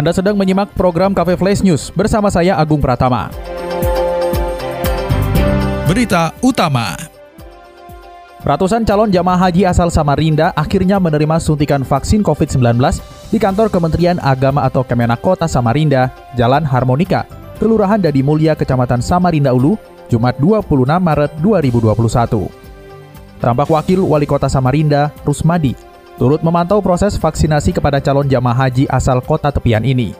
Anda sedang menyimak program Cafe Flash News bersama saya Agung Pratama. Berita utama. Ratusan calon jamaah haji asal Samarinda akhirnya menerima suntikan vaksin COVID-19 di kantor Kementerian Agama atau Kemenak Kota Samarinda, Jalan Harmonika, Kelurahan Dadi Mulia, Kecamatan Samarinda Ulu, Jumat 26 Maret 2021. Tampak Wakil Wali Kota Samarinda, Rusmadi, turut memantau proses vaksinasi kepada calon jamaah haji asal kota tepian ini.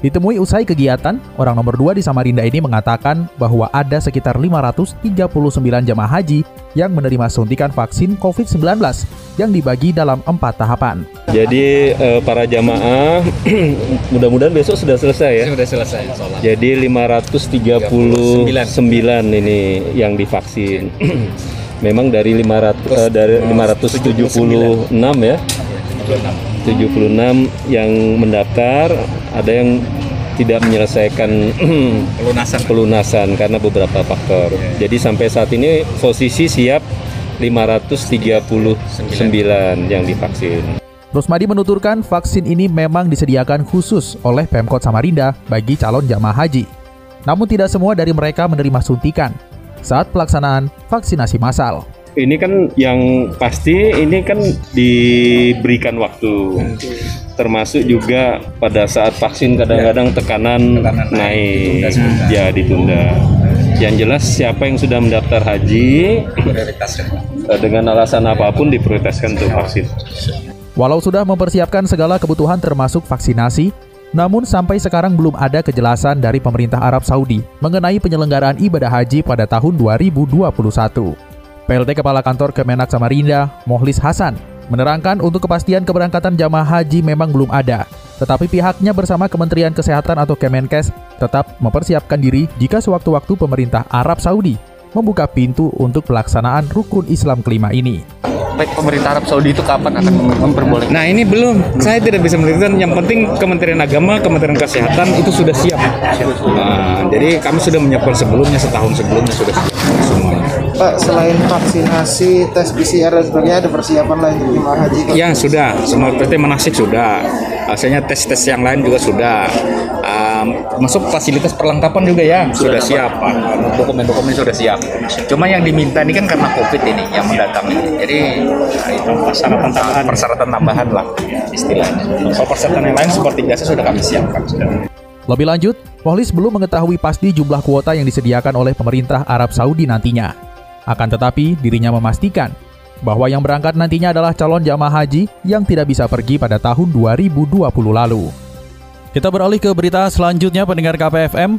Ditemui usai kegiatan, orang nomor 2 di Samarinda ini mengatakan bahwa ada sekitar 539 jamaah haji yang menerima suntikan vaksin COVID-19 yang dibagi dalam empat tahapan. Jadi eh, para jamaah mudah-mudahan besok sudah selesai ya. Sudah selesai. Sholat. Jadi 539 ini yang divaksin. Memang dari 500 eh, dari 576 ya. 76 yang mendaftar, ada yang tidak menyelesaikan Pelunasan. pelunasan karena beberapa faktor. Jadi sampai saat ini posisi siap 539 yang divaksin. Rusmadi menuturkan vaksin ini memang disediakan khusus oleh Pemkot Samarinda bagi calon jamaah haji. Namun tidak semua dari mereka menerima suntikan saat pelaksanaan vaksinasi massal. Ini kan yang pasti ini kan diberikan waktu. Termasuk juga pada saat vaksin kadang-kadang tekanan, Tekanan naik, naik, ditunda ya ditunda. Yang jelas siapa yang sudah mendaftar haji eh, dengan alasan apa pun diprioritaskan untuk vaksin. Walau sudah mempersiapkan segala kebutuhan termasuk vaksinasi, namun sampai sekarang belum ada kejelasan dari pemerintah Arab Saudi mengenai penyelenggaraan ibadah haji pada tahun 2021. PLT Kepala Kantor Kemenak Samarinda, Mohlis Hasan, menerangkan untuk kepastian keberangkatan jamaah haji memang belum ada, tetapi pihaknya bersama Kementerian Kesehatan atau Kemenkes tetap mempersiapkan diri jika sewaktu-waktu pemerintah Arab Saudi membuka pintu untuk pelaksanaan rukun Islam kelima ini. Pemerintah Arab Saudi itu kapan akan mem- memperbolehkan? Nah ini belum, saya tidak bisa menentukan. Yang penting Kementerian Agama, Kementerian Kesehatan itu sudah siap. Nah, jadi kami sudah menyiapkan sebelumnya setahun sebelumnya sudah siap semuanya. Pak, selain vaksinasi, tes PCR dan sebagainya, ada persiapan lain untuk jemaah haji? Pak? Ya sudah, semua PT manasik sudah. Hasilnya tes-tes yang lain juga sudah. Um, masuk fasilitas perlengkapan juga ya sudah siap. Dokumen-dokumen sudah siap. Cuma yang diminta ini kan karena COVID ini yang mendatang ini. Jadi nah, itu persyaratan tambahan, persyaratan tambahan lah istilahnya. Kalau persyaratan yang lain seperti biasa sudah kami siapkan. Sudah. Lebih lanjut, Mohlis belum mengetahui pasti jumlah kuota yang disediakan oleh pemerintah Arab Saudi nantinya. Akan tetapi, dirinya memastikan bahwa yang berangkat nantinya adalah calon jamaah haji yang tidak bisa pergi pada tahun 2020 lalu. Kita beralih ke berita selanjutnya pendengar KPFM.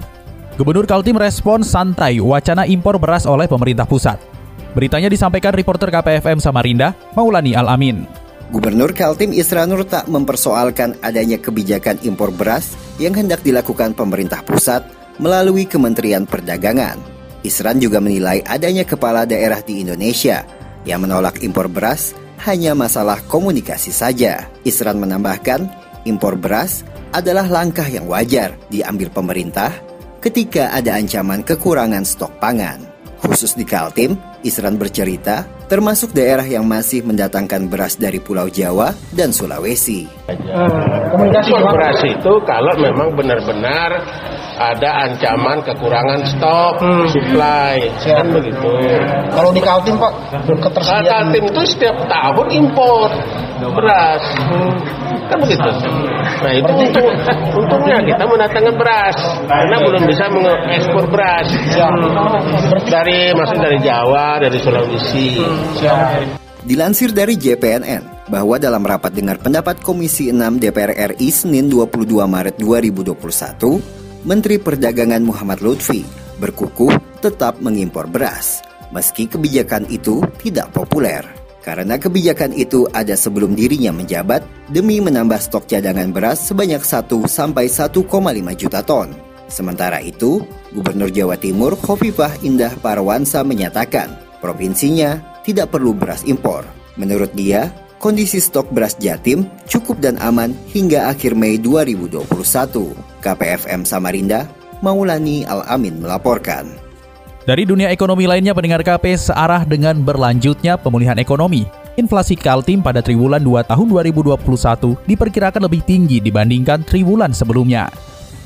Gubernur Kaltim respon santai wacana impor beras oleh pemerintah pusat. Beritanya disampaikan reporter KPFM Samarinda, Maulani Al-Amin. Gubernur Kaltim Isra Nur tak mempersoalkan adanya kebijakan impor beras yang hendak dilakukan pemerintah pusat melalui Kementerian Perdagangan. Isran juga menilai adanya kepala daerah di Indonesia yang menolak impor beras hanya masalah komunikasi saja. Isran menambahkan, impor beras adalah langkah yang wajar diambil pemerintah ketika ada ancaman kekurangan stok pangan. Khusus di Kaltim, Isran bercerita, termasuk daerah yang masih mendatangkan beras dari Pulau Jawa dan Sulawesi. Beras itu kalau memang benar-benar ada ancaman kekurangan stok supply kan begitu. Kalau di Kaltim, Pak, Nah, ketersediaan Kaltim itu setiap tahun impor beras. Kan begitu. Nah itu untung, untungnya kita mendatangkan beras karena belum bisa mengekspor beras. Dari masuk dari Jawa dari Sulawesi. Dilansir dari JPNN, bahwa dalam rapat dengar pendapat Komisi 6 DPR RI Senin 22 Maret 2021, Menteri Perdagangan Muhammad Lutfi berkukuh tetap mengimpor beras, meski kebijakan itu tidak populer. Karena kebijakan itu ada sebelum dirinya menjabat demi menambah stok cadangan beras sebanyak 1 sampai 1,5 juta ton. Sementara itu, Gubernur Jawa Timur Khofifah Indah Parawansa menyatakan provinsinya tidak perlu beras impor. Menurut dia, kondisi stok beras Jatim cukup dan aman hingga akhir Mei 2021. KPFM Samarinda, Maulani Al-Amin melaporkan. Dari dunia ekonomi lainnya, pendengar KP searah dengan berlanjutnya pemulihan ekonomi. Inflasi Kaltim pada triwulan 2 tahun 2021 diperkirakan lebih tinggi dibandingkan triwulan sebelumnya.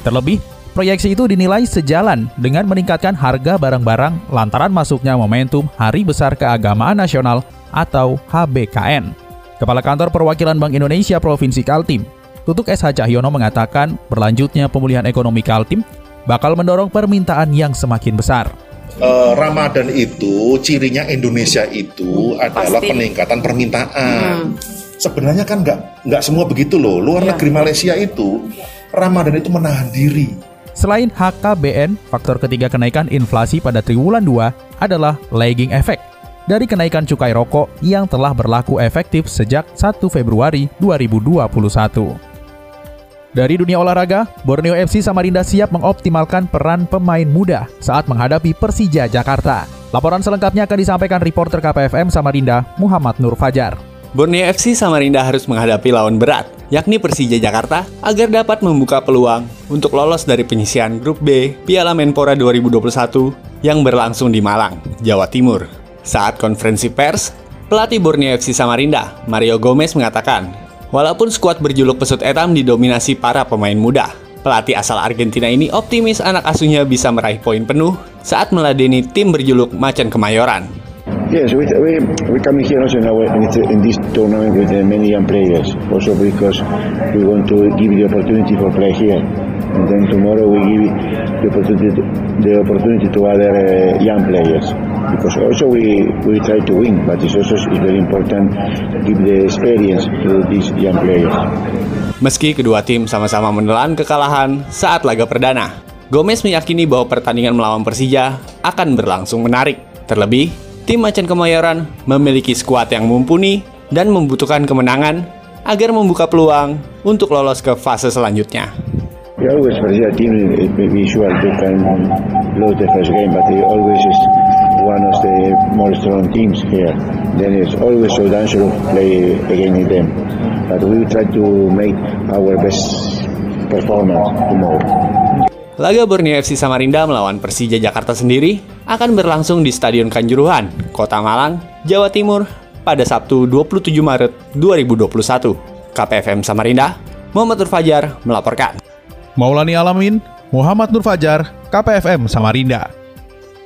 Terlebih, proyeksi itu dinilai sejalan dengan meningkatkan harga barang-barang lantaran masuknya momentum Hari Besar Keagamaan Nasional atau HBKN. Kepala Kantor Perwakilan Bank Indonesia Provinsi Kaltim, Tutuk SH Cahyono mengatakan berlanjutnya pemulihan ekonomi Kaltim bakal mendorong permintaan yang semakin besar uh, Ramadan itu cirinya Indonesia itu adalah Pasti. peningkatan permintaan. Hmm. Sebenarnya kan nggak nggak semua begitu loh. Luar ya. negeri Malaysia itu Ramadan itu menahan diri. Selain HKBN, faktor ketiga kenaikan inflasi pada triwulan 2 adalah lagging effect dari kenaikan cukai rokok yang telah berlaku efektif sejak 1 Februari 2021. Dari dunia olahraga, Borneo FC Samarinda siap mengoptimalkan peran pemain muda saat menghadapi Persija Jakarta. Laporan selengkapnya akan disampaikan reporter KPFM Samarinda, Muhammad Nur Fajar. Borneo FC Samarinda harus menghadapi lawan berat, yakni Persija Jakarta, agar dapat membuka peluang untuk lolos dari penyisian Grup B Piala Menpora 2021 yang berlangsung di Malang, Jawa Timur. Saat konferensi pers, pelatih Borneo FC Samarinda, Mario Gomez mengatakan Walaupun skuad berjuluk pesut etam didominasi para pemain muda, pelatih asal Argentina ini optimis anak asuhnya bisa meraih poin penuh saat meladeni tim berjuluk Macan Kemayoran. Yes, we, we, we come here also in, our, in this tournament with uh, many young players, also because we want to give the opportunity for play here. And then tomorrow we give the opportunity, the opportunity to other uh, young players. Because also we we try to win, but it's also it's very important to give the experience to these young players. Meski kedua tim sama-sama menelan kekalahan saat laga perdana, Gomez meyakini bahwa pertandingan melawan Persija akan berlangsung menarik. Terlebih, tim Macan Kemayoran memiliki skuad yang mumpuni dan membutuhkan kemenangan agar membuka peluang untuk lolos ke fase selanjutnya. We always Persija team be sure they can lose the first game, but they always is one of the more strong teams here. Then it's always so dangerous to play against them. But we try to make our best performance tomorrow. Laga Borneo FC Samarinda melawan Persija Jakarta sendiri akan berlangsung di Stadion Kanjuruhan, Kota Malang, Jawa Timur pada Sabtu 27 Maret 2021. KPFM Samarinda, Muhammad Nur Fajar melaporkan. Maulani Alamin, Muhammad Nur Fajar, KPFM Samarinda